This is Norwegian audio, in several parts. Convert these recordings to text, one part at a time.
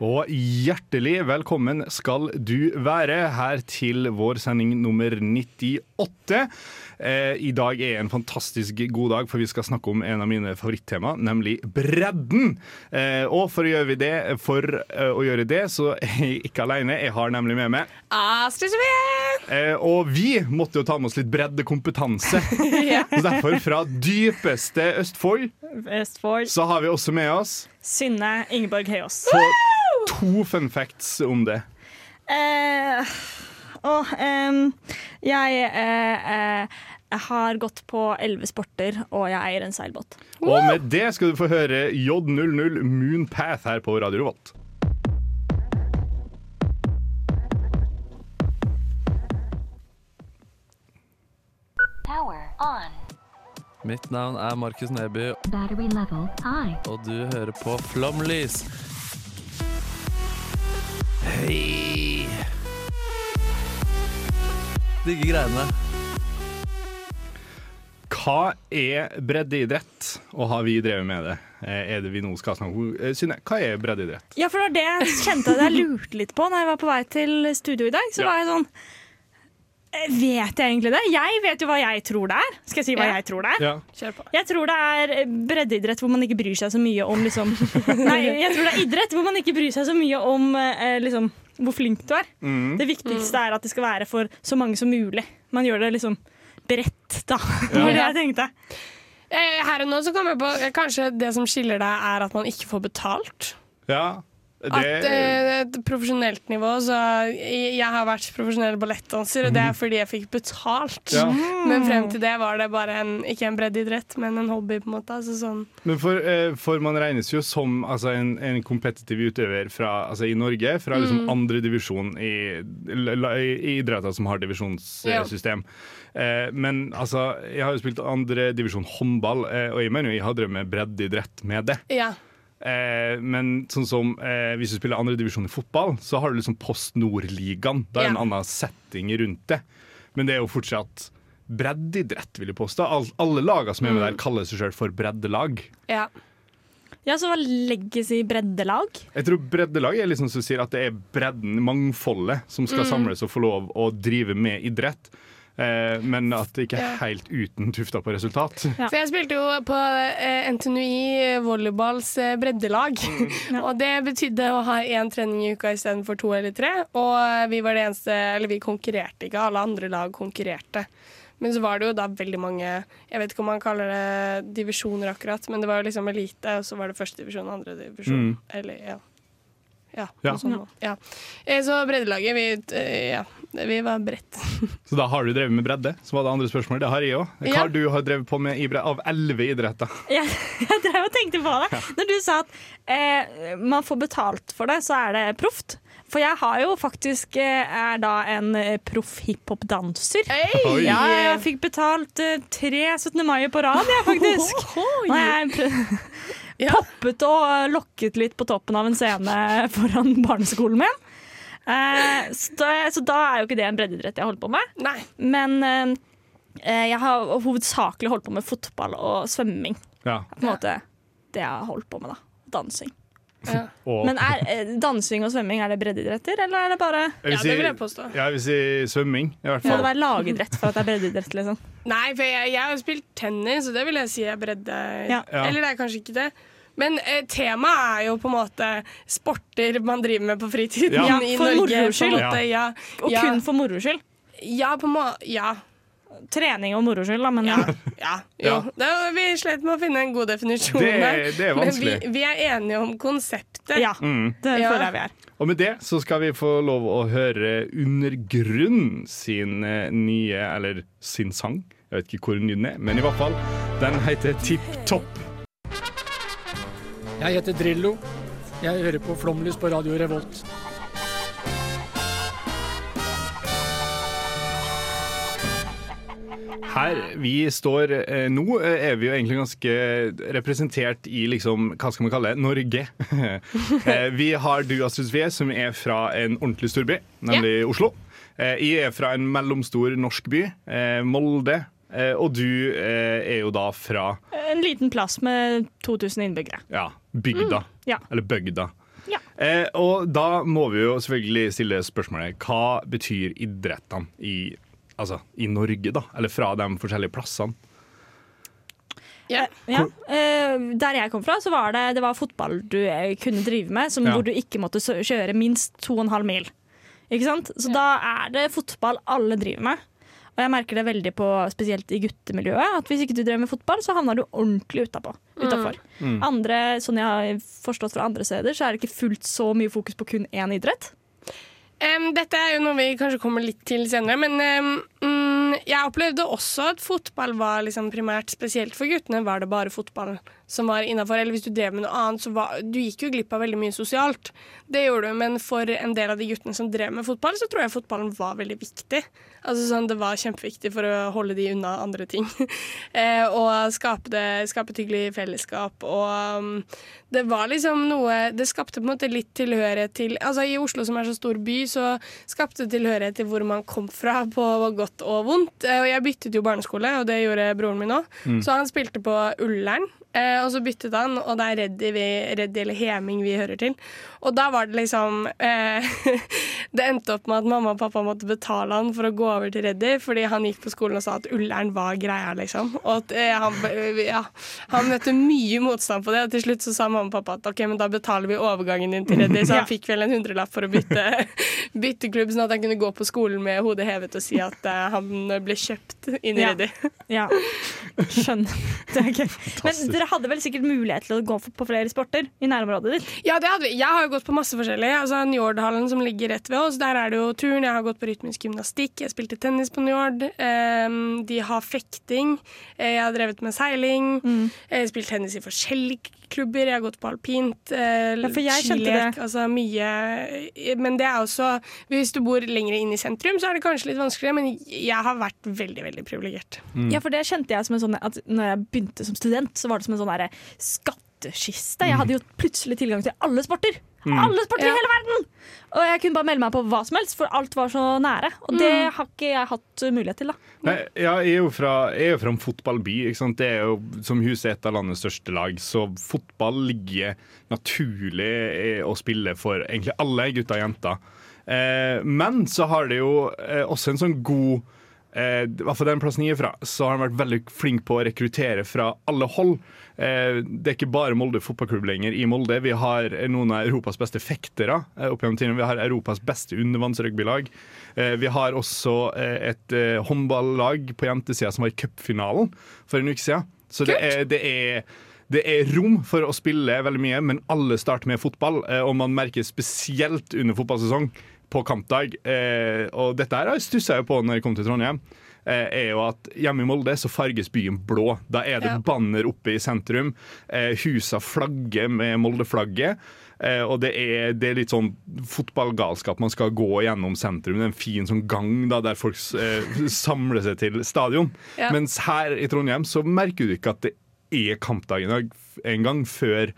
Og hjertelig velkommen skal du være her til vår sending nummer 98. Eh, I dag er en fantastisk god dag, for vi skal snakke om en av mine favorittema, nemlig bredden. Eh, og for å gjøre, det, for, eh, å gjøre det, så er jeg ikke alene. Jeg har nemlig med meg Astrid Sveen! Eh, og vi måtte jo ta med oss litt breddekompetanse. Så derfor, fra dypeste Østfold, Østfold. så har vi også med oss Synne Ingeborg Høyås. To fun facts om det. Eh, åh, em, jeg eh, eh, jeg har gått på elleve sporter, og jeg eier en seilbåt. Og med det skal du få høre J00 Moonpath her på Radio Revolt. Mitt navn er Markus Neby, Battery level high. og du hører på Flomlys. Hei! Digge greiene. Hva er breddeidrett, og har vi drevet med det? Eh, Er det vi nå skal snakke om? Eh, Synne, hva er breddeidrett? Ja, for det var det jeg kjente at jeg lurte litt på når jeg var på vei til studio i dag. Så Ja. var jeg sånn Vet jeg egentlig det? Jeg vet jo hva jeg tror det er. Skal jeg si hva Ja. jeg tror det er? Ja. Kjør på. Jeg tror det er breddeidrett hvor man ikke bryr seg så mye om liksom Nei, jeg tror det er idrett hvor man ikke bryr seg så mye om eh, liksom hvor flink du er. Mm. Det viktigste er at det skal være for så mange som mulig. Man gjør det liksom bredt, da. Det var det jeg tenkte. Eh, Her og nå så kommer jeg på eh, Kanskje det som skiller deg, er at man ikke får betalt. ja. At eh, et profesjonelt nivå Så jeg, jeg har vært profesjonell ballettdanser, og det er fordi jeg fikk betalt. Mhm. ja. Men frem til det var det bare en, ikke en breddeidrett, men en hobby. på en måte altså sånn. Men for, eh, for man regnes jo som altså, en, en kompetitiv utøver fra, altså, i Norge, fra liksom, andre divisjon i, i, i idretter som har divisjonssystem. Eh, men altså, jeg har jo spilt andre divisjon håndball, eh, og jeg mener jo jeg har drevet med breddeidrett med det. Ja. Eh, men sånn som eh, hvis du spiller andre divisjon i fotball, så har du liksom Post Nord-ligaen. Da er det en annen setting rundt det. Men det er jo fortsatt breddeidrett, vil jeg påstå. All, alle lagene som er med der, kaller seg selv for breddelag. ja. Ja, så hva legges i breddelag? Jeg tror breddelag er liksom som sier at det er bredden, mangfoldet, som skal samles og få lov å drive med idrett. Eh, men at det ikke er helt uten tufta på resultat. Ja. For jeg spilte jo på eh, NTNUI volleyballs eh, breddelag. og det betydde å ha én trening i uka istedenfor to eller tre. Og vi var det eneste Eller vi konkurrerte ikke, alle andre lag konkurrerte. Men så var det jo da veldig mange Jeg vet ikke om man kaller det divisjoner akkurat, men det var jo liksom elite, og så var det første divisjon og andre divisjon. Mm. Eller ja. Ja, Ja. Sånn, ja. Eh, Så breddelaget, vi, eh, ja, vi var bredt. Så da har du drevet med bredde, så var det andre spørsmål. Det har jeg òg. Hva Ja. har du drevet på med i bre- av elleve idretter? Jeg, jeg drev og tenkte på det. Når du sa at eh, man får betalt for det, så er det proft. For jeg har jo faktisk eh, er da en proff hiphop-danser. Oi. Ja, jeg fikk betalt tre 17. mai på rad, jeg, faktisk. Og jeg prø- Ja. poppet og eh, lokket litt på toppen av en scene foran barneskolen min. Eh, så, da, så da er jo ikke det en breddeidrett jeg holder på med. Nei. Men eh, eh, jeg har hovedsakelig holdt på med fotball og svømming. Ja. På en måte det jeg har holdt på med, da. Dansing. Ja. Men er eh, dansing og svømming er det breddeidretter, eller er det bare jeg Ja, det vil jeg påstå. Ja, jeg vil si svømming, i hvert Må det være lagidrett for at det er breddeidrett? Liksom? Nei, for jeg, jeg har spilt tennis, og det vil jeg si er bredde. Ja. Ja. Eller det er kanskje ikke det. Men eh, temaet er jo på en måte sporter man driver med på fritiden Ja, i for Norge. moro skyld. måte. Ja. Og ja, kun for moro skyld. ja, på må ja. Trening og moro skyld, da, men Ja. ja. ja. Jo. Det, vi slet med å finne en god definisjon Det, der. det er vanskelig. Men vi, vi er enige om konseptet. ja. Mm. Det Ja. føler jeg vi er. Og med det så skal vi få lov å høre Undergrunn sin eh, nye, eller sin sang, Jeg vet ikke hvor lyden er, men i hvert fall. Den heter Tipp Topp. Jeg heter Drillo. Jeg hører på Flomlys på Radio Revolt. Her vi står eh, nå, eh, er vi jo egentlig ganske representert i liksom, hva skal man kalle det, Norge. eh, vi har du, Astrid Sofie, som er fra en ordentlig storby, nemlig Oslo. Eh, jeg er fra en mellomstor norsk by, eh, Molde. Eh, og du eh, er jo da fra En liten plass med 2000 innbyggere. ja, bygda. ja. Eller bygda. Ja. Eh, og da må vi jo selvfølgelig stille spørsmålet hva betyr idrettene i, altså, i Norge, da? Eller fra de forskjellige plassene? Ja. Ja. Eh, der jeg kom fra, så var det, det var fotball du kunne drive med, som, Ja. hvor du ikke måtte kjøre minst 2,5 mil. Ikke sant? Så da er det fotball alle driver med. Og jeg merker det veldig på, spesielt i guttemiljøet, at hvis ikke du drev med fotball, så havna du ordentlig utapå. Utafor. Andre, sånn jeg har forstått fra andre steder, så er det ikke fullt så mye fokus på kun én idrett. Um, dette er jo noe vi kanskje kommer litt til senere, men mm, jeg opplevde også at fotball var liksom primært spesielt for guttene. Var det bare fotball som var innafor? Eller hvis du drev med noe annet, så var Du gikk jo glipp av veldig mye sosialt. Det gjorde du, men for en del av de guttene som drev med fotball, så tror jeg fotballen var veldig viktig. Altså sånn, Det var kjempeviktig for å holde de unna andre ting. eh, og skape, det, skape et hyggelig fellesskap. Og um, det var liksom noe Det skapte på en måte litt tilhørighet til Altså I Oslo, som er så stor by, så skapte det tilhørighet til hvor man kom fra, på godt og vondt. Eh, og jeg byttet jo barneskole, og det gjorde broren min òg. Så han spilte på Ullern. Eh, og så byttet han, og det er Reddy, vi, Reddy eller Heming vi hører til. Og da var det liksom eh, Det endte opp med at mamma og pappa måtte betale han for å gå over til Reddy, fordi han gikk på skolen og sa at Ullern var greia, liksom. Og at eh, han, ja, han møtte mye motstand på det, og til slutt så sa mamma og pappa at ok, men da betaler vi overgangen din til Reddy, så han fikk vel en hundrelapp for å bytte, bytte klubb, sånn at han kunne gå på skolen med hodet hevet og si at eh, han ble kjøpt inn i Ja. Reddy. Ja, skjønner. Det er gøy. Men dere hadde vel sikkert mulighet til å gå på flere sporter i nærområdet ditt? Ja, det hadde vi. Jeg har jo gått på masse forskjellig. Altså Njordhallen som ligger rett ved oss, der er det jo turn. Jeg har gått på rytmisk gymnastikk. Jeg spilte tennis på Njord. Ehm, de har fekting. Eh, Jeg har drevet med seiling. Jeg har spilt tennis i forskjellige klubber. Jeg har gått på alpint. eh, Ja, skilek. Altså mye Men det er også Hvis du bor lenger inn i sentrum, så er det kanskje litt vanskeligere, men jeg har vært veldig, veldig privilegert. Ja, for det kjente jeg som en sånn at når jeg begynte som student, så var det som en sånn derre skattkiste. Jeg hadde jo plutselig tilgang til alle sporter. Alle sporter Ja. i hele verden! Og jeg kunne bare melde meg på hva som helst, for alt var så nære. Og det har ikke jeg hatt mulighet til, da. Nei, ja, jeg er jo fra, jeg er jo fra en fotballby. Ikke sant? Det er jo som huset et av landets største lag, så fotball ligger naturlig å spille for egentlig alle gutter og jenter. Eh, men så har det jo eh, også en sånn god eh, I hvert fall den plassen jeg er fra, så har han vært veldig flink på å rekruttere fra alle hold. Eh, det er ikke bare Molde fotballklubb lenger i Molde. Vi har noen av Europas beste fektere. eh, opp gjennom tiden. Vi har Europas beste undervannsrugbylag. Eh, vi har også eh, et eh, håndballag på jentesida som var i cupfinalen for en uke siden. Så det er, det er det er rom for å spille veldig mye, men alle starter med fotball. eh, Og man merker spesielt under fotballsesong på kampdag. eh, Og dette her stussa jeg på når jeg kom til Trondheim. Eh, Er jo at Hjemme i Molde så farges byen blå. Da er det Ja. banner oppe i sentrum. eh, Husa flagger med Molde-flagget. Eh, og det er, det er litt sånn fotballgalskap. Man skal gå gjennom sentrum. Det er en fin sånn gang da, der folk samler seg til stadion. Ja. Mens her i Trondheim så merker du ikke at det er kampdag i dag en gang før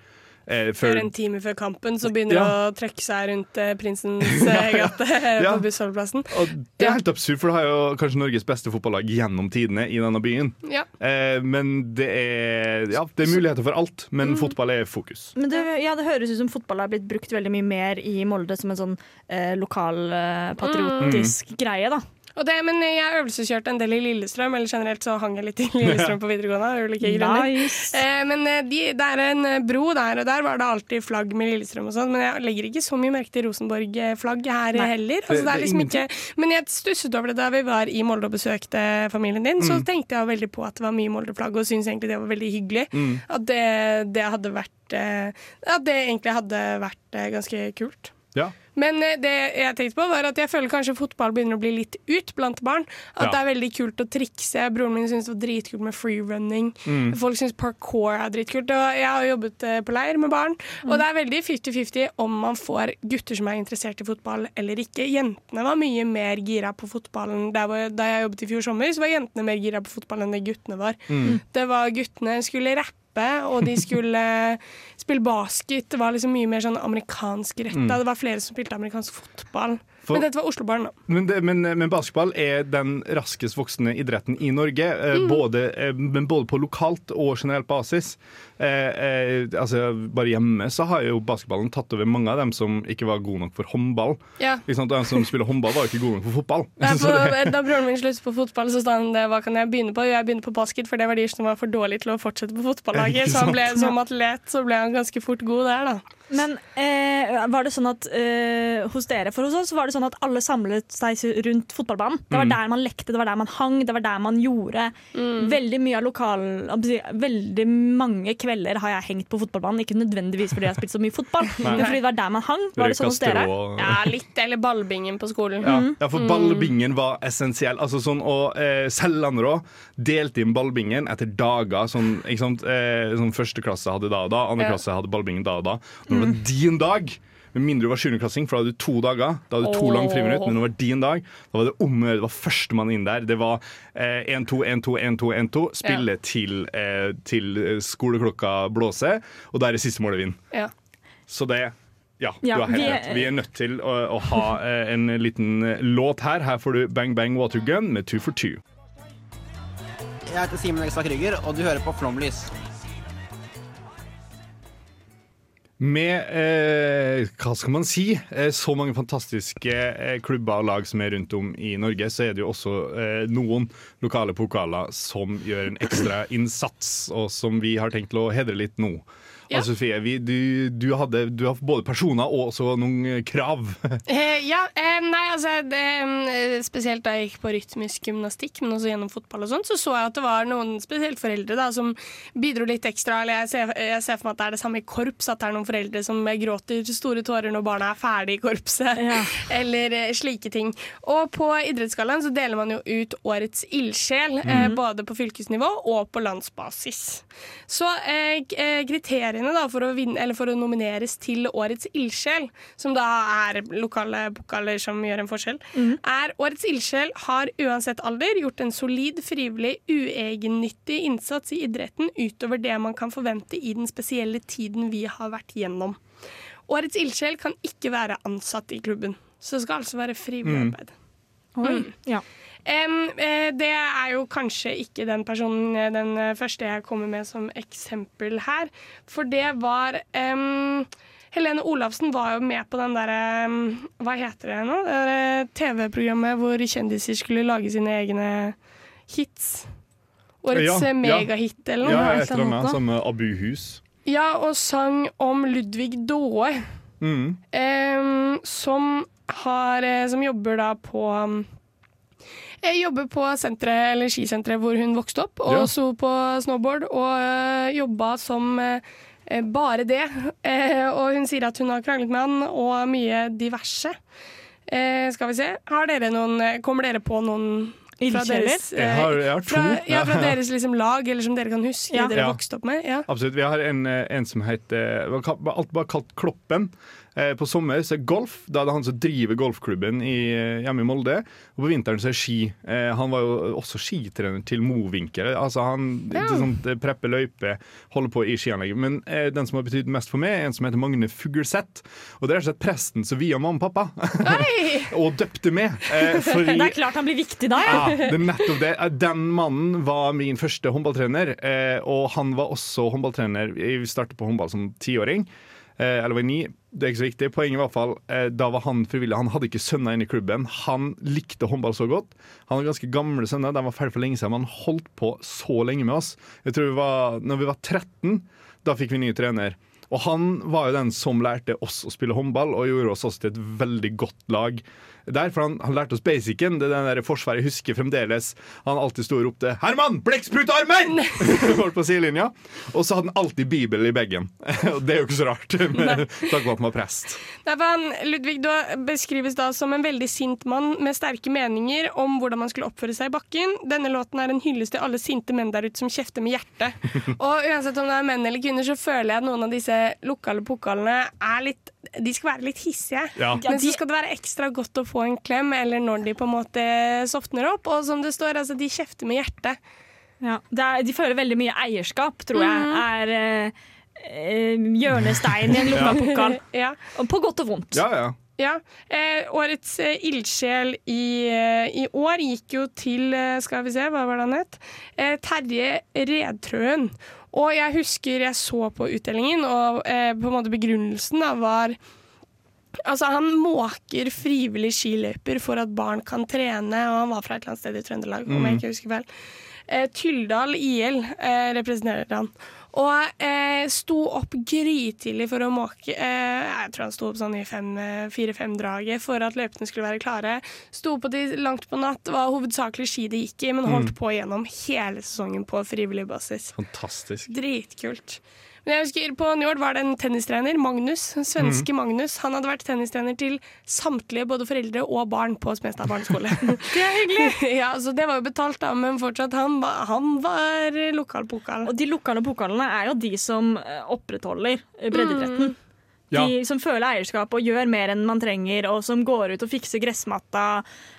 eh, Før en time før kampen så begynner Ja. å trekke seg rundt eh, Prinsens eh, gate Ja. på bussholdeplassen. Og det er helt absurd, for du har jo kanskje Norges beste fotballag gjennom tidene i denne byen. Ja. Eh, men det er, ja, det er muligheter for alt, men fotball er fokus. Men det, ja, det høres ut som fotball har blitt brukt veldig mye mer i Molde som en sånn eh, lokal eh, greie, da. Det, men jeg øvelseskjørte en del i Lillestrøm, eller generelt så hang jeg litt i Lillestrøm på videregående. av ulike grunner. Nice. Eh, men eh, de, det er en eh, bro der, og der var det alltid flagg med Lillestrøm og sånn. Men jeg legger ikke så mye merke til Rosenborg-flagg her Nei. heller. Altså, det, det liksom ikke, men jeg stusset over det da vi var i Molde og besøkte familien din. Så tenkte jeg veldig på at det var mye Molde-flagg, og syntes egentlig det var veldig hyggelig. At det, det hadde vært eh, At det egentlig hadde vært ganske kult. Ja. Men eh, det jeg tenkte på var at jeg føler kanskje fotball begynner å bli litt ut blant barn. At Ja. det er veldig kult å trikse. Broren min syns det var dritkult med freerunning. Mm. Folk syns parkour er dritkult. Og jeg har jobbet eh, på leir med barn, og det er veldig 50-50 om man får gutter som er interessert i fotball eller ikke. Jentene var mye mer gira på fotballen da jeg jobbet i fjor sommer. Så var jentene mer gira på fotball enn det guttene var. Mm. Det var Guttene skulle rappe, og de skulle spille basket. Det var liksom mye mer sånn amerikansk retta. Mm. Det var flere som spilte amerikansk fotball. For- Men dette var Oslo-barn, da. Men, det, men, men basketball er den raskest voksende idretten i Norge. Mm. Både, eh, men både på lokalt og generelt basis. Eh, eh, altså, bare hjemme så har jo basketballen tatt over mange av dem som ikke var gode nok for håndball. Ja. Ikke sant? De som spiller håndball, var jo ikke gode nok for fotball. Nei, for, da broren min sluttet på fotball, så sa han det, hva kan jeg begynne på? Jo, Jeg begynner på basket, for det var de som var for dårlige til å fortsette på fotballaget. Så han ble, som atlet så ble han ganske fort god der, da. Men eh, var det sånn at eh, hos dere, for hos oss, var det sånn at alle samlet seg rundt fotballbanen? Det var Mm. der man lekte, det var der man hang, det var der man gjorde veldig mye av lokal... Veldig mange kvelder har jeg hengt på fotballbanen. Ikke nødvendigvis fordi jeg har spilt så mye fotball, Nei. men fordi det var der man hang. Var det sånn hos dere? Ja, litt. Eller ballbingen på skolen. Ja, Mm. ja, for ballbingen var essensiell. Altså sånn, og eh, Sellandrå delte inn ballbingen etter dager. Sånn, ikke sant? Eh, sånn Første klasse hadde da og da, andre klasse hadde ballbingen da og da. Når det var din dag, med mindre du var sjuendeklassing, for da hadde du to dager. Da hadde du to oh. lang friminutt, men det var din dag, da var det om å gjøre. Det var førstemann inn der. Det var eh, 1-2, 1-2, 1-2, 1-2. Spille til, eh, til eh, skoleklokka blåser, og der er siste målet vinn. Ja. Så det ja, Ja, du har helt vi- rett. Vi er nødt til å, å ha eh, en liten eh, låt her. Her får du Bang Bang Watergun med Two for Two. Jeg heter Simen Ekstad Krüger, og du hører på Flomlys. Med eh, hva skal man si eh, så mange fantastiske eh, klubber og lag som er rundt om i Norge, så er det jo også eh, noen lokale pokaler som gjør en ekstra innsats, og som vi har tenkt å hedre litt nå. Ja. Altså, Sofie, vi, du, du, hadde, du har både personer og også noen eh, krav. Eh, ja, eh, nei, altså det, eh, Spesielt da jeg gikk på rytmisk gymnastikk, men også gjennom fotball og sånt, så så jeg at det var noen spesielt foreldre da, som bidro litt ekstra. Eller jeg ser, jeg ser for meg at det er det samme i korps, at det er noen foreldre som gråter store tårer når barna er ferdig i korpset, Ja. eller eh, slike ting. Og på idrettsgallaen så deler man jo ut Årets ildsjel, eh, både på fylkesnivå og på landsbasis. Så eh, eh, da, for, å vinne, eller for å nomineres til Årets ildsjel, som da er lokale pokaler som gjør en forskjell, er Årets ildsjel har uansett alder gjort en solid, frivillig, uegennyttig innsats i idretten utover det man kan forvente i den spesielle tiden vi har vært gjennom. Årets ildsjel kan ikke være ansatt i klubben, så det skal altså være frivillig arbeid. Oi. Ja. Eh, det er jo kanskje ikke den personen eh, den eh, første jeg kommer med som eksempel her. For det var um, Helene Olafsen var jo med på den derre um, Hva heter det nå? Det TV-programmet hvor kjendiser skulle lage sine egne hits. Årets Ja, megahit eller noe. Ja, et eller annet annet. Abuhus. Ja, og sang om Ludvig Daae. Mm. Um, som har Som jobber da på jeg jobber på senteret, eller skisenteret hvor hun vokste opp, og Ja. sto på snowboard og uh, jobba som eh, bare det. Eh, og hun sier at hun har kranglet med han og mye diverse. Eh, skal vi se. Har dere noen, eh, kommer dere på noen fra deres, eh, Jeg har, jeg har fra, ja, fra deres liksom, lag, eller som dere kan huske Ja. dere Ja. vokste opp med? Ja. Absolutt. Vi har en, eh, en som heter var var Alt bare kalt Kloppen. Eh, På sommer så er golf. Da er det han som driver golfklubben i, eh, hjemme i Molde. Og på vinteren så er ski. Eh, Han var jo også skitrener til Mowinckel. Altså han Ja. sånt, prepper løyper, holder på i skianlegget. Men eh, den som har betydd mest for meg, er en som heter Magne Fugleseth. Og det er rett og slett presten som via mamma og pappa. Og døpte meg. Eh, fordi Det er klart han blir viktig da. ja, det er nettopp det. Den mannen var min første håndballtrener, eh, og han var også håndballtrener. Vi startet på håndball som tiåring. Eh, eller var ni, det er ikke så viktig. Poenget i hvert fall, eh, da var han frivillig. Han hadde ikke sønner inne i klubben. Han likte håndball så godt. Han har ganske gamle sønner, de var ferdig for lenge siden, men han holdt på så lenge med oss. Jeg tror vi var, når vi var 13, da fikk vi ny trener. Og han var jo den som lærte oss å spille håndball, og gjorde oss også til et veldig godt lag. Der, for han, han lærte oss basicen. Det er den der forsvaret jeg husker fremdeles. Han alltid sto og ropte 'Herman, blekksprutarmen!' Bort på sidelinja. Og så hadde han alltid Bibel i bagen. Det er jo ikke så rart, med for at han var prest. Han, Ludvig, du beskrives da som en veldig sint mann med sterke meninger om hvordan man skulle oppføre seg i bakken. Denne låten er en hyllest til alle sinte menn der ute som kjefter med hjertet. Og uansett om det er menn eller kvinner, så føler jeg at noen av disse lokale pokalene er litt De skal være litt hissige. Ja. Men så skal det være ekstra godt å få en klem, eller når de på en måte sovner opp. Og som det står, altså, de kjefter med hjertet. Ja, det er, de føler veldig mye eierskap, tror jeg. Er eh, eh, hjørnesteinen i en lukka pokal. Ja. På godt og vondt. Ja, ja. Ja, eh, Årets eh, ildsjel i, eh, i år gikk jo til eh, Skal vi se, hva var det han het? Eh, Terje Redtrøen. Og jeg husker jeg så på utdelingen, og eh, på en måte begrunnelsen da var Altså, han måker frivillig skiløyper for at barn kan trene, og han var fra et eller annet sted i Trøndelag, om jeg ikke husker feil. Eh, Tyldal IL eh, representerer han. Og eh, sto opp grytidlig for å måke. Eh, jeg tror han sto opp sånn i eh, fire-fem-draget for at løypene skulle være klare. Sto på de langt på natt. Det var hovedsakelig ski det gikk i, men holdt på gjennom hele sesongen på frivillig basis. Fantastisk. Dritkult. Men jeg husker På Njord var det en tennistrener, Magnus. Svenske Magnus. Han hadde vært tennistrener til samtlige både foreldre og barn på Smestad barneskole. det er hyggelig! ja, så Det var jo betalt, da, men fortsatt, han, var- han var lokalpokal. Og de lokale pokalene er jo de som eh, opprettholder eh, breddeidretten. Ja. De som føler eierskap og gjør mer enn man trenger, og som går ut og fikser gressmatta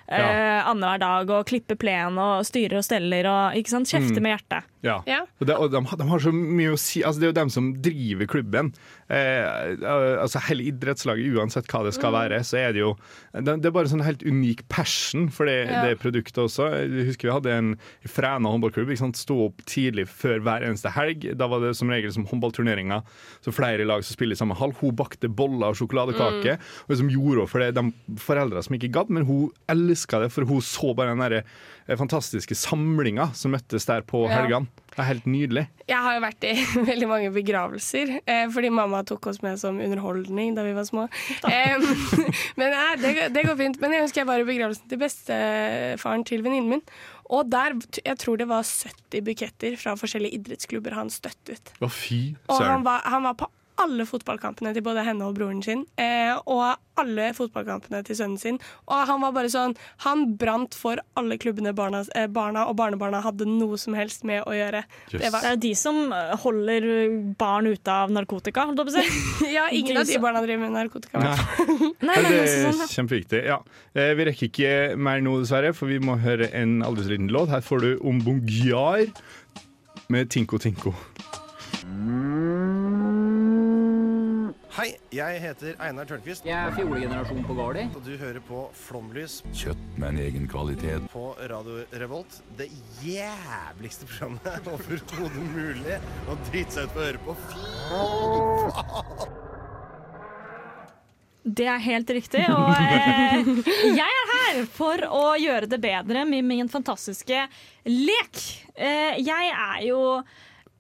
eh, Ja. annenhver dag og klipper plen og styrer og steller og ikke sant? kjefter med hjertet. Ja. Ja. Og, det, og de, de har så mye å si. Altså, det er jo dem som driver klubben. Eh, altså Hele idrettslaget, uansett hva det skal være, så er det jo Det, det er bare sånn helt unik passion for det, Ja. det produktet også. Jeg husker vi hadde en i Fræna håndballklubb. Ikke sant? Stå opp tidlig før hver eneste helg. Da var det som regel som håndballturneringer. Så flere lag som spiller i samme hall. Hun bakte boller og sjokoladekake. Og liksom gjorde for det de foreldra som ikke gadd, men hun elska det, for hun så bare den der eh, fantastiske samlinga som møttes der på Ja. helgene. Det er helt nydelig. Jeg har jo vært i veldig mange begravelser, eh, fordi mamma tok oss med som underholdning da vi var små. Eh, men nei, det, det går fint. Men jeg husker jeg var i begravelsen til bestefaren til venninnen min. Og der, jeg tror det var 70 buketter fra forskjellige idrettsklubber han støttet. Å, fy Og han var, han var på alle fotballkampene til både henne og broren sin, eh, og alle fotballkampene til sønnen sin. Og han var bare sånn Han brant for alle klubbene barna, eh, barna og barnebarna hadde noe som helst med å gjøre. Det var, Det er jo de som holder barn ute av narkotika, holdt jeg på å si. ja, ingen av de barna driver med narkotika. Nei. Nei, Nei, men det er sånn, ja. kjempeviktig. Ja. Eh, Vi rekker ikke mer nå, dessverre, for vi må høre en aldri så liten låt. Her får du Ombongyar med Tinko Tinko. Hei, jeg heter Einar Tørnquist, Jeg er fjolegenerasjon på Gardi. og du hører på Flomlys Kjøtt med en egen kvalitet. på Radio Revolt. Det jævligste programmet overhodet mulig å drite seg ut på å høre på. Fy faen! Det er helt riktig. Og eh, jeg er her for å gjøre det bedre med min fantastiske lek. Eh, jeg er jo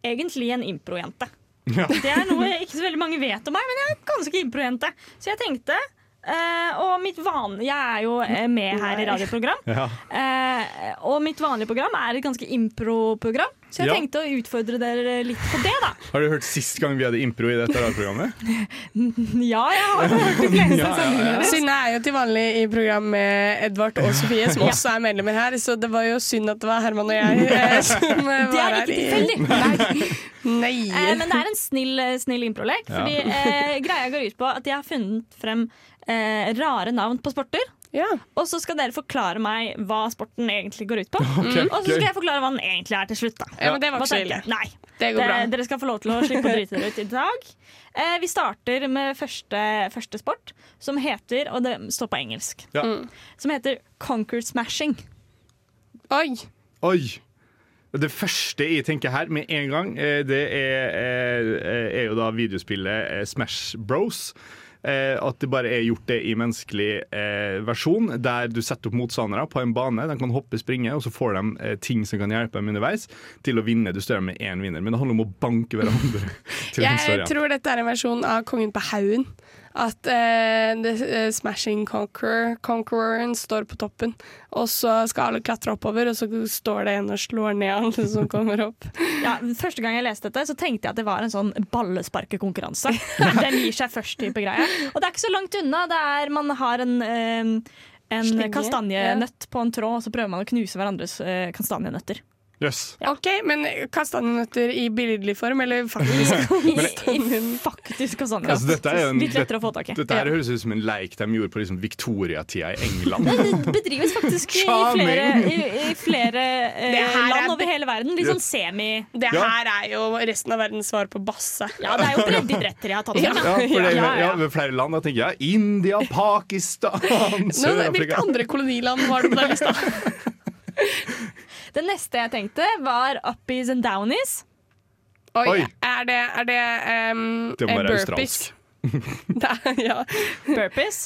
egentlig en improjente. Ja. Det er noe ikke så veldig mange vet om meg, men jeg er ganske improjente. Så jeg tenkte Uh, Og mitt van Jeg er jo eh, med her i radioprogram. Ja. Uh, og mitt vanlige program er et ganske impro-program. Så jeg Ja. tenkte å utfordre dere litt på det, da. Har du hørt sist gang vi hadde impro i dette radioprogrammet? Ja, jeg har hørt de fleste Ja, ja, ja. Synne er jo til vanlig i program med Edvard og Sofie, som også er medlemmer her, så det var jo synd at det var Herman og jeg eh, som her. Det er ikke tilfeldig. Nei. Eh, men det er en snill, snill improlek. Ja. Fordi eh, greia går ut på at jeg har funnet frem eh, rare navn på sporter. Ja. Og så skal dere forklare meg hva sporten egentlig går ut på. Okay, Mm. Og så skal jeg forklare hva den egentlig er til slutt. Da. ja, men det var ikke så ille. Nei, Det går bra. dere skal få lov til å slippe å drite dere ut i dag. Eh, vi starter med første, første sport, som heter Og det står på engelsk. Ja. Som heter conquer smashing. Oi. Oi! Det første jeg tenker her med en gang, eh, det er, er, er jo da videospillet eh, Smash Bros. Eh, at det bare er gjort det i menneskelig eh, versjon, der du setter opp motstandere på en bane. De kan hoppe, springe, og så får de eh, ting som kan hjelpe dem underveis til å vinne. Du står med én vinner, men det handler om å banke hverandre. Jeg tror dette er en versjon av Kongen på haugen. At eh, the, eh, Smashing Conqueror, Conqueror'en står på toppen, og så skal alle klatre oppover, og så står det en og slår ned alle som kommer opp. Ja, første gang jeg leste dette, så tenkte jeg at det var en sånn ballesparkekonkurranse. Den gir seg først-type greie. Og det er ikke så langt unna. Det er, man har en, eh, en Slenge, kastanjenøtt på en tråd, og så prøver man å knuse hverandres eh, kastanjenøtter. Yes. OK, men kastanjenøtter i billedlig form, eller faktisk? I, i faktisk kastanjenøtt. Altså, dette er en- Litt lettere å få tak i. Dette her høres ut som en leik de gjorde på liksom Victoria-tida i England. Det bedrives faktisk i flere, i, i flere eh, land over hele verden. Litt sånn semi... Det her er jo resten av verdens svar på basse. Ja, det er jo breddeidretter jeg har tatt Ja. med. Ja, for det, Ja, ja, ja. ved flere land. Da tenker jeg India, Pakistan, hvilke Sør-Afrika. andre koloniland var det på den lista? Det neste jeg tenkte, var uppies and downies. Oi, Oi. Er det, er det um, Det må være burpees? australsk. Er, ja. Burpees.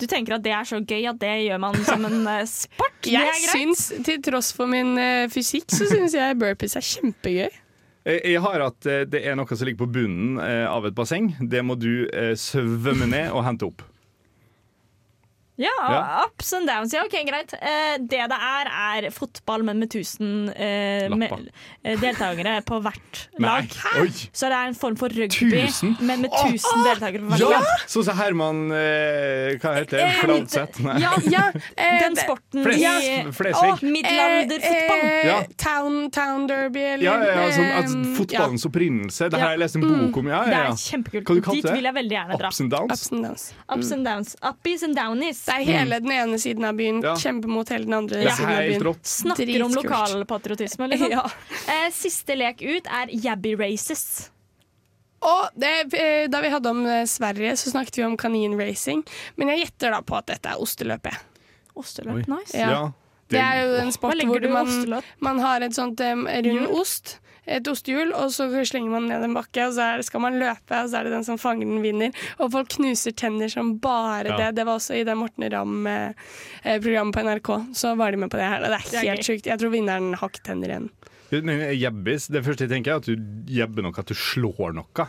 Du tenker at det er så gøy at det gjør man som en eh, sport? Det er Jeg greit. syns, til tross for min uh, fysikk, så syns jeg burpees er kjempegøy. Jeg har at eh, det er noe som ligger på bunnen av et basseng. Det må du svømme ned og hente opp. Ja, Ja. ups and downs. Ja, ok, greit. Eh, det det er, er fotball, men med 1000 eh, eh, deltakere på hvert lag. Så det er en form for rugby, tusen? men med 1000 deltakere på hvert Ja! lag. Sånn som Herman eh, Hva heter det? Eh, Fladseth? Nei. Ja, ja eh, Den sporten Fles- i Flesvig. Middelalderfotball. Eh, eh, Ja. town, town derby, eller Ja, ja, ja, sånn, altså, fotballens opprinnelse. Det her har jeg lest en bok om. Ja, Det ja, er ja. kjempekult. Hva du kalte Dit vil jeg veldig gjerne dra. Ups and downs? Ups and downs. Ups and downs. Uppies and downies. Det er hele den ene siden av byen, Ja. kjempe mot hele den andre er siden av byen. Snakker Snakker om lokalpatriotisme, liksom. Ja. Eh, siste lek ut er Jabby Races. Og det, eh, da vi hadde om eh, Sverige, så snakket vi om kaninracing. Men jeg gjetter da på at dette er osteløpet. Osteløp, nice. Ja. Ja. Det er jo en sport hvor man, man har et sånt um, rund Hjul? ost. Et ostehjul, og så slenger man ned en bakke, og så er, skal man løpe, og så er det den som fanger den, vinner. Og folk knuser tenner som bare Ja. det. Det var også i det Morten Ramm-programmet på NRK. Så var de med på det her. Og det er helt sjukt. Jeg tror vinneren har ikke tenner igjen. Men jebbis, det første jeg tenker er at du jebber noe, at du slår noe.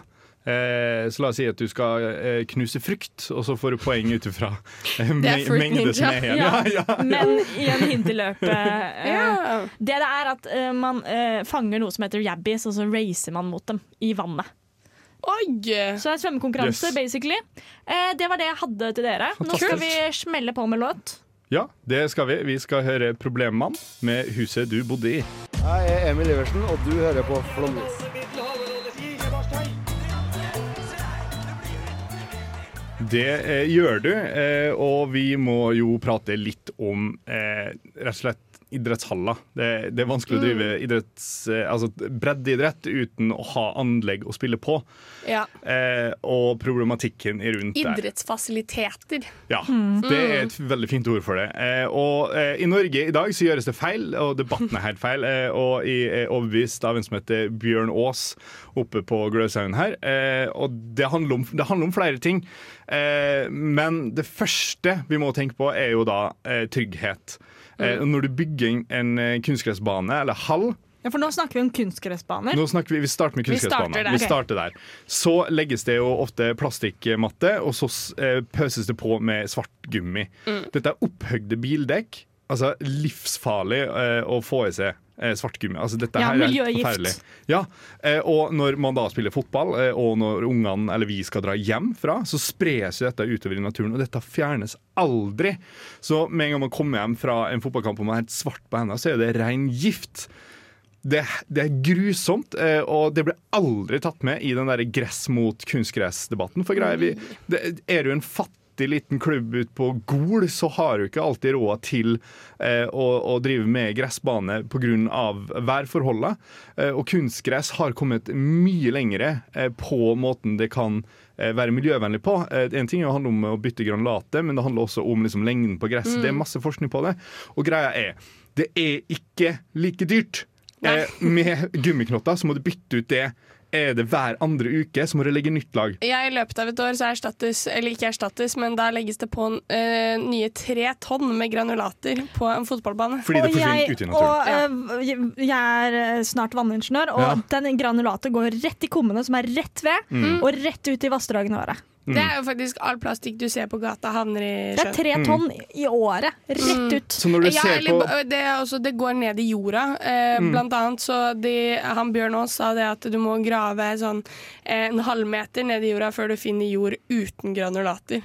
Eh, så la oss si at du skal eh, knuse frukt, og så får du poeng ut ifra eh, mengde som er igjen. Ja, ja. Men i en hinteløpet eh, Ja. Det det er at eh, man eh, fanger noe som heter yabbies, og så racer man mot dem i vannet. Oi! Så det er svømmekonkurranse, Yes. basically. Eh, det var det jeg hadde til dere. Nå skal vi smelle på med låt. ja, det skal vi. Vi skal høre 'Problemmann' med 'Huset du bodde i'. Jeg er Emil Iversen, og du hører på Flåmlys. Det eh, gjør du, eh, og vi må jo prate litt om eh, rett og slett idrettshaller. Det, det er vanskelig å drive idretts, eh, altså breddeidrett uten å ha anlegg å spille på. Ja. Eh, og problematikken er rundt der. Idrettsfasiliteter. Ja, det er et veldig fint ord for det. Eh, og eh, i Norge i dag så gjøres det feil, og debatten er helt feil. Eh, og jeg er overbevist av en som heter Bjørn Aas oppe på Gløshaugen her. Eh, og det handler, om, det handler om flere ting. Eh, men det første vi må tenke på, er jo da eh, trygghet. Eh, når du bygger en, eh, kunstgressbane eller hall, Ja, for nå snakker vi om kunstgressbaner. vi, vi starter med kunstgressbaner. Vi starter der. Så legges det jo ofte plastikkmatte, og så eh, pøses det på med svart gummi. Mm. Dette er opphøgde bildekk. Altså livsfarlig å få i seg eh, svart gummi. Altså, dette Ja, her er forferdelig. Ja, eh, og når man da spiller fotball, eh, og når ungene eller vi skal dra hjem fra, så spres jo dette utover i naturen, og dette fjernes aldri. Så med en gang man kommer hjem fra en fotballkamp og man er helt svart på hendene, så er det ren gift. Det, det er grusomt, og det ble aldri tatt med i den der gress mot kunstgress-debatten. For greier vi, det, er du en fattig liten klubb ute på Gol, så har du ikke alltid råd til eh, å, å drive med gressbane pga. værforholdene. Eh, og kunstgress har kommet mye lengre eh, på måten det kan eh, være miljøvennlig på. Eh, en ting er å handle om å bytte granulatet, men det handler også om liksom, lengden på gresset. Det er masse forskning på det. Og greia er, det er ikke like dyrt. Eh, med gummiknotter så må du bytte ut det er det hver andre uke så må du legge nytt lag. Ja, I løpet av et år så erstattes, eller ikke erstattes, men da legges det på uh, nye tre tonn med granulater på en fotballbane. Fordi det Og forsvinner jeg, ut i naturen. og, uh, jeg er snart vanningeniør, og Ja. den granulatet går rett i kummene, som er rett ved, Mm. og rett ut i vassdragene våre. Det er jo faktisk all plastikk du ser på gata, havner i Det er tre tonn i året. Rett ut. Så når du ja, ser eller, på det, er også, det går ned i jorda. Eh, Mm. Blant annet så de, Han Bjørn Aas sa det at du må grave sånn eh, en halvmeter ned i jorda før du finner jord uten granulater.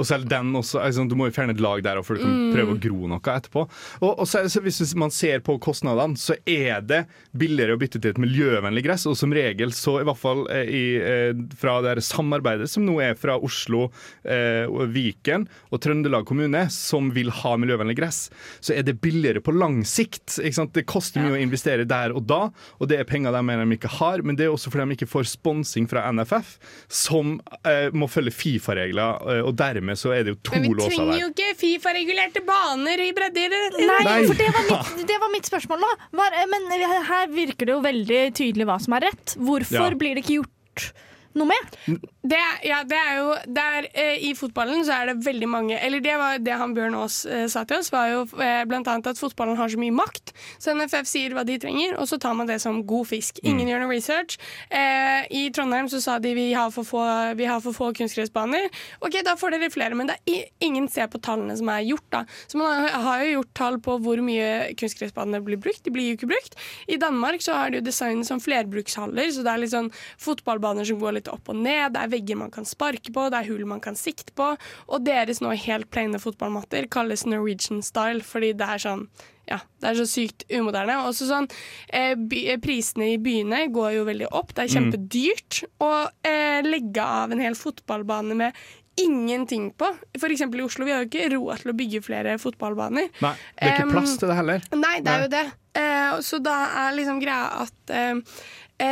Og selv den også, altså, Du må jo fjerne et lag der for du kan Mm. prøve å gro noe etterpå. Og, og så, så Hvis man ser på kostnadene, så er det billigere å bytte til et miljøvennlig gress. Og som regel, så i hvert fall eh, i, eh, fra det her samarbeidet som nå er fra Oslo, eh, Viken og Trøndelag kommune, som vil ha miljøvennlig gress, så er det billigere på lang sikt. Det koster mye å investere der og da, og det er penger de mener de ikke har. Men det er også fordi de ikke får sponsing fra NFF, som eh, må følge Fifa-regler, eh, og dermed så er det jo to Men vi trenger der. jo ikke Fifa-regulerte baner i breddeidrett. Nei, Nei. for det var mitt, det var mitt spørsmål nå. Var, men her virker det jo veldig tydelig hva som er rett. Hvorfor Ja. blir det ikke gjort noe med? Det, ja, det er jo der, eh, I fotballen så er det veldig mange Eller det var det han Bjørn Aas eh, sa til oss, var jo eh, annet at fotballen har så mye makt. Så NFF sier hva de trenger, og så tar man det som god fisk. Ingen gjør noe research. Eh, I Trondheim så sa de vi har for få, vi har for få kunstgressbaner. Ok, da får dere flere, men det er ingen ser på tallene som er gjort. da. Så man har, har jo gjort tall på hvor mye kunstgressbaner blir brukt. De blir jo ikke brukt. I Danmark så har de jo designet som flerbrukshaller, så det er litt sånn fotballbaner som går litt opp og ned. Det er vegger man kan sparke på, det er hull man kan sikte på. Og deres nå helt plaine fotballmatter kalles Norwegian style, fordi det er sånn ja, det er så sykt umoderne. Også sånn, eh, eh, Prisene i byene går jo veldig opp. Det er Mm. kjempedyrt å eh, legge av en hel fotballbane med ingenting på. Eksempel i Oslo. Vi har jo ikke råd til å bygge flere fotballbaner. Nei, det er ikke um, plass til det heller. Nei, det er Nei. jo det. Eh, så da er liksom greia at eh,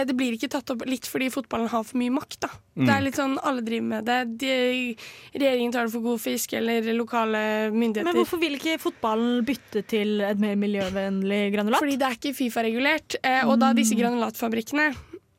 det blir ikke tatt opp litt fordi fotballen har for mye makt. da. Mm. Det er litt sånn, Alle driver med det. De, regjeringen tar det for god fisk, eller lokale myndigheter. Men hvorfor vil ikke fotballen bytte til et mer miljøvennlig granulat? Fordi det er ikke Fifa-regulert. Eh, og da disse granulatfabrikkene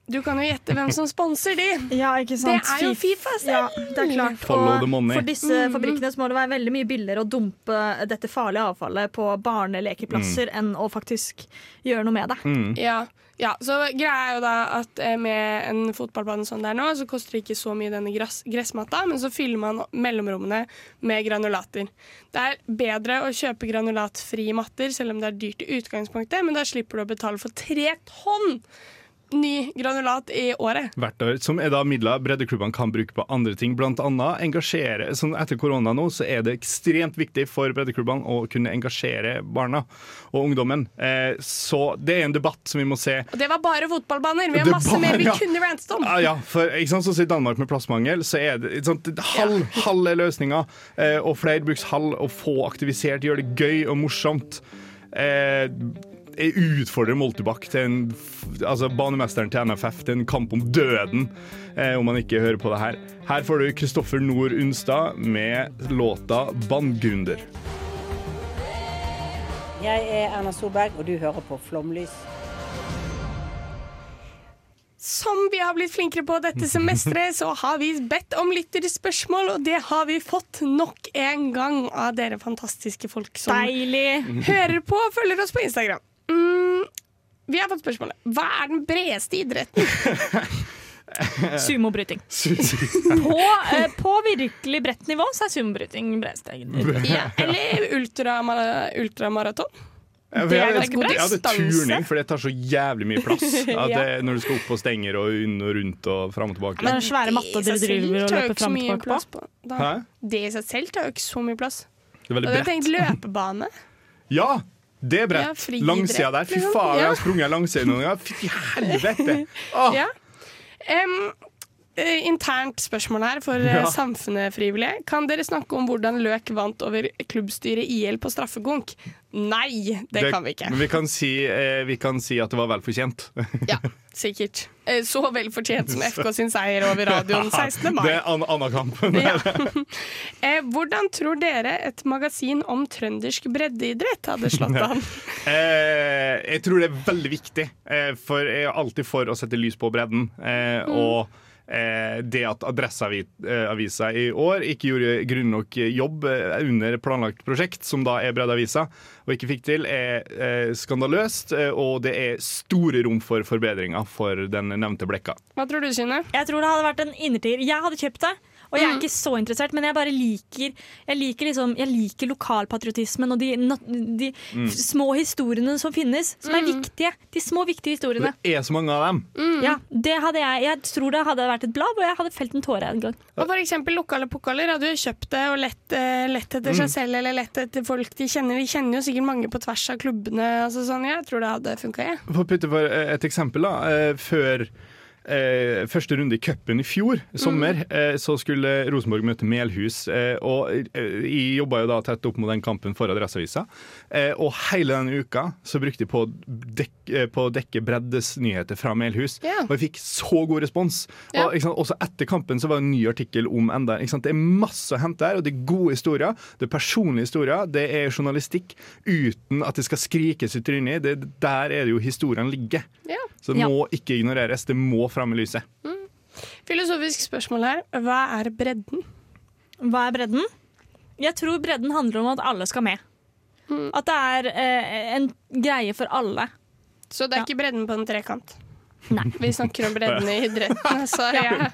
Du kan jo gjette hvem som sponser de. Ja, ikke sant? Det er jo Fifa selv. Ja, det er klart. Follow Og the money. For disse Mm, fabrikkene så må det være veldig mye billigere å dumpe dette farlige avfallet på barnelekeplasser enn å faktisk gjøre noe med det. Mm. Ja, ja, så greia er jo da at eh, med en fotballbane sånn der nå, så koster det ikke så mye denne gress, gressmatta, men så fyller man mellomrommene med granulater. Det er bedre å kjøpe granulatfrie matter, selv om det er dyrt i utgangspunktet, men da slipper du å betale for tre tonn ny granulat i året. hvert år, som er da midler breddeklubbene kan bruke på andre ting. Annet engasjere, sånn Etter korona nå så er det ekstremt viktig for breddeklubbene å kunne engasjere barna og ungdommen. Eh, så det er en debatt som vi må se. Og det var bare fotballbaner. Vi har masse bare- mer vi ja. kunne rantet om. Ja, ja, for ikke sant, sånn I Danmark med plassmangel så er det sant, halv, halv er løsninga. Eh, og flerbrukshall og få aktivisert, gjør det gøy og morsomt. Eh, utfordrer Moltebakk til en altså banemesteren til NFF til en kamp om døden, eh, om han ikke hører på det her. Her får du Kristoffer Nord Unstad med låta 'Bandgrunder'. Jeg er Erna Solberg, og du hører på Flomlys. Som vi har blitt flinkere på dette semesteret, så har vi bedt om lytterspørsmål, og det har vi fått nok en gang av dere fantastiske folk som Deilig! hører på og følger oss på Instagram. Vi har fått spørsmålet Hva er den bredeste idretten? Sumobryting. På, eh, på virkelig bredt nivå så er sumobryting bredeste. Ja, eller ultramara- ultramaraton? Ja, er jeg- god ja, det er turning, for det tar så jævlig mye plass. Ja. det, når du skal opp og stenger og inn og rundt og fram og tilbake. Men den svære matta dere driver og løper fram og tilbake på. Da. Det i seg selv tar jo ikke så mye plass. Det er veldig Da hadde bredt. tenkt løpebane. Ja! Det er Ja, bredt. friidrett, langsida der. Fy faen, faen, jeg har sprunget langsida noen ganger. Fy helvete! Oh. Ja. Eh, internt spørsmål her for eh, Ja. Samfunnet frivillige. Kan dere snakke om hvordan Løk vant over klubbstyret IL på straffekonk? Nei, det, kan vi ikke. Men vi kan, si, eh, vi kan si at det var vel fortjent. Ja, sikkert. Eh, Så vel fortjent som FK sin seier over radioen 16. mai. Det er an annen kamp. Ja. Eh, hvordan tror dere et magasin om trøndersk breddeidrett hadde slått an? Eh, jeg tror det er veldig viktig, eh, for jeg er alltid for å sette lys på bredden. Eh, Mm. Og det at Adresseavisa i år ikke gjorde grunn nok jobb eh, under planlagt prosjekt, som da er Breddeavisa, og ikke fikk til, er eh, skandaløst. eh, Og det er store rom for forbedringer for den nevnte blekka. Hva tror du, Synne? Jeg tror det hadde vært en innertier. Jeg hadde kjøpt det. Og jeg er Mm. ikke så interessert, men jeg bare liker Jeg liker, liksom, jeg liker lokalpatriotismen og de, de Mm. små historiene som finnes, som er viktige. De små, viktige historiene. Det er så mange av dem. Ja, det hadde jeg Jeg tror det hadde vært et blad, og jeg hadde felt en tåre en gang. Og for eksempel lokale pokaler hadde jo kjøpt det og lett, eh, lett etter seg Mm. selv eller lett etter folk de kjenner. De kjenner jo sikkert mange på tvers av klubbene. Altså sånn, jeg tror det hadde funka, jeg. For å putte for eh, et eksempel, da. eh, Før eh, første runde i cupen i fjor sommer, eh, så skulle Rosenborg møte Melhus. Eh, og eh, jeg jobba jo da tett opp mot den kampen for Adresseavisa. Eh, og hele denne uka så brukte jeg på å dekke, eh, på å dekke breddes nyheter fra Melhus. Yeah. Og jeg fikk så god respons. Yeah. Og sant, også etter kampen så var det en ny artikkel om enda. Sant? Det er masse å hente her, og det er gode historier. Det er personlige historier. Det er journalistikk uten at det skal skrikes i trynet. Det- Der er det jo historien ligger. Yeah. Så det må ikke ignoreres. Det må fram i lyset. Filosofisk spørsmål her. Hva er bredden? Hva er bredden? Jeg tror bredden handler om at alle skal med. At det er eh, en greie for alle. Så det er ikke bredden på en trekant? Nei. Vi snakker om bredden i idretten, så jeg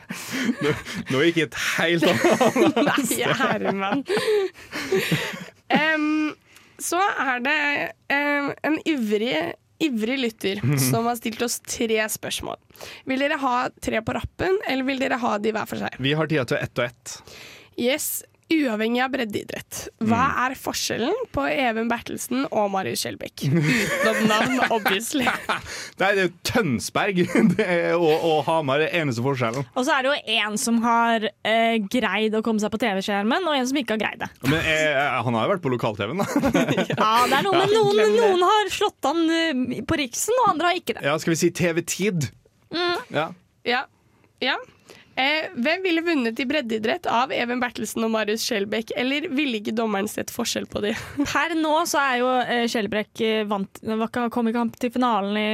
Nå gikk jeg et helt annet Nei, Herman. Em, så er det um, en ivrig, ivrig lytter som har stilt oss tre spørsmål. Vil dere ha tre på rappen, eller vil dere ha de hver for seg? Vi har tida til ett og ett. Yes, Uavhengig av breddeidrett, hva Mm. er forskjellen på Even Bertelsen og Marius Skjelbæk? Utenom navn, obviously. Nei, det er jo Tønsberg det er, og, og Hamar er eneste forskjellen. Og så er det jo en som har eh, greid å komme seg på TV-skjermen, og en som ikke har greid det. Men eh, han har jo vært på lokal-TV-en, da. Ja, det er noe, men noen, noen har slått an eh, på Riksen, og andre har ikke det. Ja, skal vi si TV-tid? Mm. Ja. Ja. ja. Eh, hvem ville vunnet i breddeidrett av Even Bertelsen og Marius Skjelbæk, eller ville ikke dommeren sett forskjell på dem? Per nå så er jo eh, eh, vant Kom ikke han til finalen i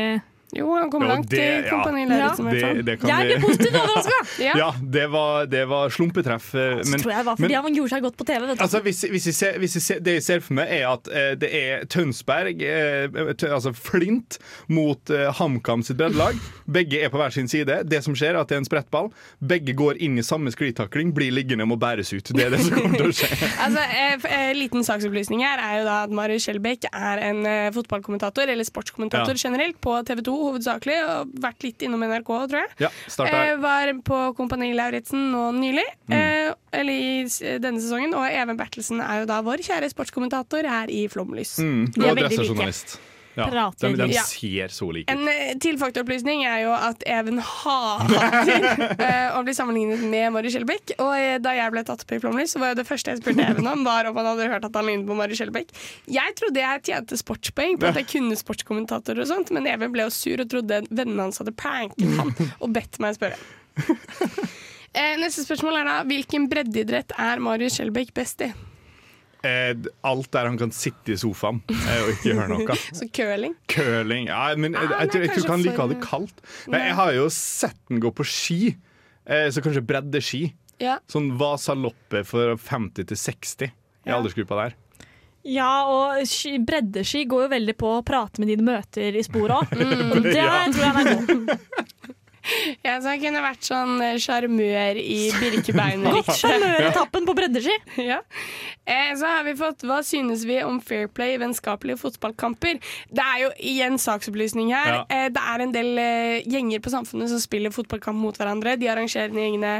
Jo, han kom Jo, langt det- i Kompani ja. Lauritzen, Ja, Det, det Jeg blir ble positivt overraska! Ja. Ja, det var, det var slumpetreff. Det Så tror jeg var fordi men- han gjorde seg godt på TV. Vet. Altså, hvis, hvis jeg ser, hvis jeg ser, det jeg ser for meg, er at eh, det er Tønsberg, eh, tø, altså Flint, mot eh, HamKam sitt breddelag. Begge er på hver sin side. Det som skjer, er at det er en sprettball. Begge går inn i samme sklitakling, blir liggende og må bæres ut. Det er det som kommer til å skje. Altså, eh, eh, liten saksopplysning her er jo da at Marius Skjelbæk er en eh, fotballkommentator, eller sportskommentator Ja. generelt, på TV 2 hovedsakelig, og vært litt innom NRK, tror jeg. Ja, Eh, var på Kompani Lauritzen nå nylig, Mm. eh, eller i denne sesongen. Og Even Bertelsen er jo da vår kjære sportskommentator her i Flomlys. Mm, er og adressejournalist. Ja, Prater de, de ser så like ut. En eh, tilfaktoropplysning er jo at Even hater uh, å bli sammenlignet med Mari Skjelbæk. Og eh, da jeg ble tatt opp i Flomlys, så var jo det første jeg spurte Even om, var om han hadde hørt at han lignet på Mari Skjelbæk. Jeg trodde jeg tjente sportspoeng på at jeg kunne sportskommentatorer og sånt, men Even ble jo sur og trodde vennene hans hadde pranket han og bedt meg spørre. Eh, neste spørsmål er da hvilken breddeidrett er Marius Skjelbæk best i? Eh, alt der han kan sitte i sofaen eh, og ikke gjøre noe. Så curling? Curling ja, men jeg, Ah, jeg, tror, jeg tror ikke han liker å ha det kaldt. Men jeg har jo sett den gå på ski, eh, så kanskje breddeski. Ja. Sånn vasaloppe for 50 til 60 i Ja. aldersgruppa der. Ja, og ski- breddeski går jo veldig på å prate med dine møter i sporet òg. Mm. Det Ja. tror jeg han er god. Ja, så han kunne vært sånn eh, sjarmør i Birkebeinerrittet. Godt sjarmøretappen på breddeski. Ja. Eh, så har vi fått Hva synes vi om fair play i vennskapelige fotballkamper? Det er jo igjen saksopplysning her. Ja. Eh, det er en del eh, gjenger på Samfunnet som spiller fotballkamp mot hverandre. De arrangerer de gjengene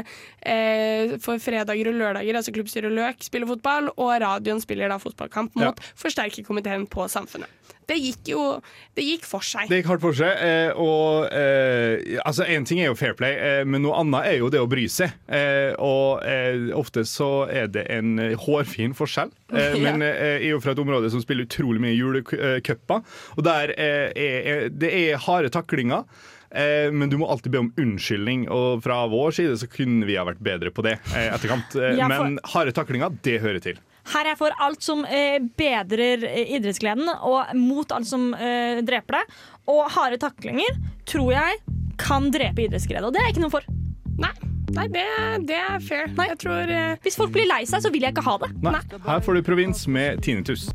eh, for fredager og lørdager, altså Klubbstyret Løk spiller fotball, og radioen spiller da fotballkamp Ja. mot forsterkerkomiteen på Samfunnet. Det gikk jo Det gikk for seg. Det gikk hardt for seg. Eh, og eh, altså, én ting er jo fair play, eh, men noe annet er jo det å bry seg. Eh, og ofte så er det en hårfin forskjell. Men jeg er jo fra et område som spiller utrolig mye julecuper, og der er, det er harde taklinger. Men du må alltid be om unnskyldning, og fra vår side så kunne vi ha vært bedre på det etterkant. Men harde taklinger, det hører til. Her er jeg for alt som eh, bedrer eh, idrettsgleden, og mot alt som eh, dreper det. Og harde taklinger tror jeg kan drepe idrettsglede, og det er jeg ikke noe for. Nei, Nei det, det er fair. Jeg tror eh, Hvis folk blir lei seg, så vil jeg ikke ha det. Nei. Her får du provins med tinnitus.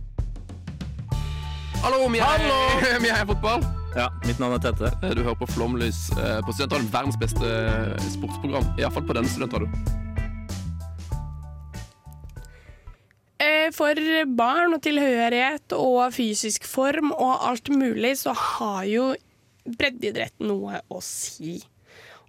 Hallo, vi er, vi er fotball. Ja, mitt navn er Tete. Du hører på Flomlys eh, på Studentradioen. Verdens beste sportsprogram. Iallfall på denne studentradioen. For barn og tilhørighet og fysisk form og alt mulig, så har jo breddeidrett noe å si.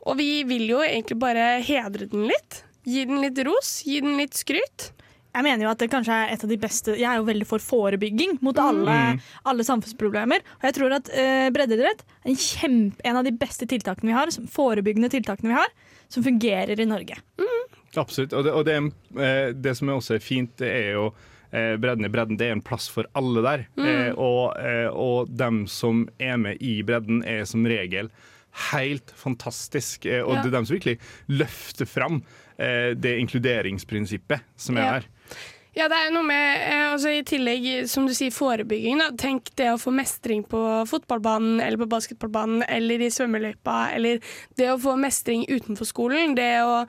Og vi vil jo egentlig bare hedre den litt. Gi den litt ros, gi den litt skryt. Jeg mener jo at det kanskje er et av de beste Jeg er jo veldig for forebygging mot alle, Mm. alle samfunnsproblemer. Og jeg tror at uh, breddeidrett er en, kjempe, en av de beste tiltakene vi har, som- forebyggende tiltakene vi har, som fungerer i Norge. Absolutt. Og det, og det, eh, det som også er fint, det er jo eh, bredden i bredden. Det er en plass for alle der. Mm. Eh, og, eh, og dem som er med i bredden, er som regel helt fantastisk. Eh, og Ja. det er dem som virkelig løfter fram det inkluderingsprinsippet som er Ja. der. Ja, det er noe med eh, altså I tillegg, som du sier, forebygging. Da. Tenk det å få mestring på fotballbanen eller på basketballbanen eller i svømmeløypa. Eller det å få mestring utenfor skolen. Det å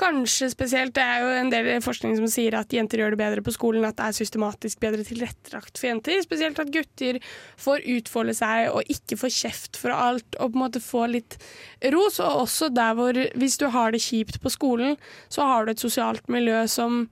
kanskje spesielt Det er jo en del forskning som sier at jenter gjør det bedre på skolen. At det er systematisk bedre tilrettelagt for jenter. Spesielt at gutter får utfolde seg og ikke får kjeft for alt. Og på en måte få litt ros. Og også der hvor Hvis du har det kjipt på skolen, så har du et sosialt miljø som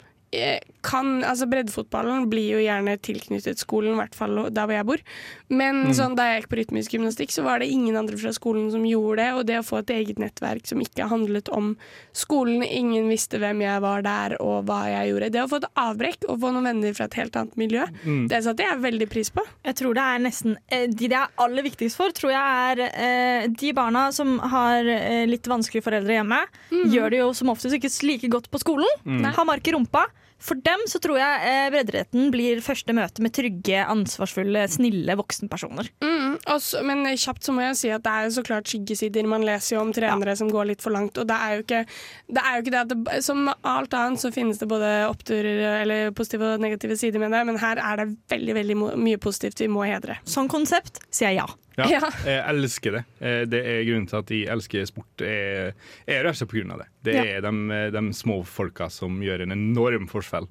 kan, altså Breddefotballen blir jo gjerne tilknyttet skolen, i hvert fall der hvor jeg bor. Men Mm. sånn, da jeg gikk på rytmisk gymnastikk, så var det ingen andre fra skolen som gjorde det. Og det å få et eget nettverk som ikke handlet om skolen, ingen visste hvem jeg var der og hva jeg gjorde. Det å få et avbrekk og få noen venner fra et helt annet miljø, Mm. det satte jeg veldig pris på. Jeg tror det er nesten eh, De det er aller viktigst for, tror jeg er eh, de barna som har eh, litt vanskelige foreldre hjemme. Gjør det jo som oftest ikke like godt på skolen. Mm. Har mark i rumpa. For dem så tror jeg eh, bredderetten blir første møte med trygge, ansvarsfulle, snille voksenpersoner. Mm, også, men kjapt så må jeg si at det er jo så klart skyggesider. Man leser jo om trenere som går litt for langt. Og det er jo ikke det, er jo ikke det det, Som alt annet så finnes det både oppturer eller positive og negative sider med det, men her er det veldig veldig mye positivt vi må hedre. Sånn konsept sier jeg ja. Ja, Ja. Jeg elsker det. Eh, Det er grunnen til at jeg elsker sport. Jeg er rett og slett på grunn av det. Det Ja. er de, de små folka som gjør en enorm forskjell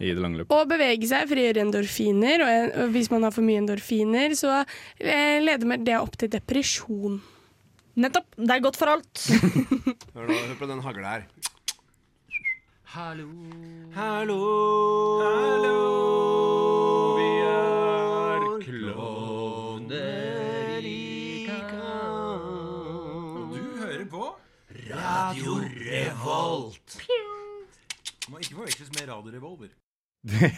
i det lange løpet. Å bevege seg frigjør endorfiner, og en- og hvis man har for mye endorfiner, så eh, leder det opp til depresjon. Nettopp. Det er godt for alt. Hør, nå, hør på den hagla her. Hallo. Hallo. Hallo. Radio Revolt. Må ikke forveksles med Radio Revolver. Det,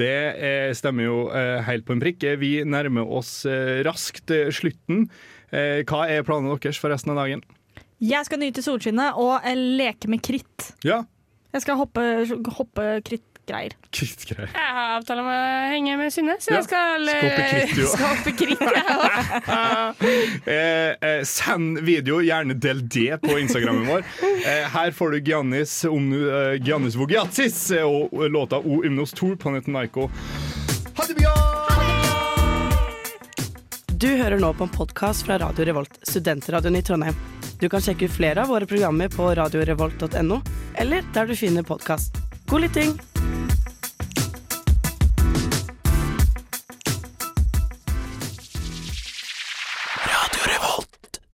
det eh, stemmer jo eh, helt på en prikk. Eh, Vi nærmer oss raskt slutten. Eh, Hva er planene deres for resten av dagen? Jeg skal nyte solskinnet og leke med kritt. Ja, Jeg skal hoppe, hoppe krittgreier. krittgreier. Jeg har avtale om å henge med Synne, så Ja. jeg skal, Skal også. skal hoppe kritt. jeg. Eh, eh, send video, gjerne del det på Instagrammen vår. Eh, her får du Giannis, om, eh, Giannis Vogiatsis eh, og låta O Ymnos Tor, Planeten Naiko. Ha det bra! Du hører nå på en podkast fra Radio Revolt, studentradioen i Trondheim. Du kan sjekke ut flere av våre programmer på radiorevolt.no, eller der du finner podkast. God lytting!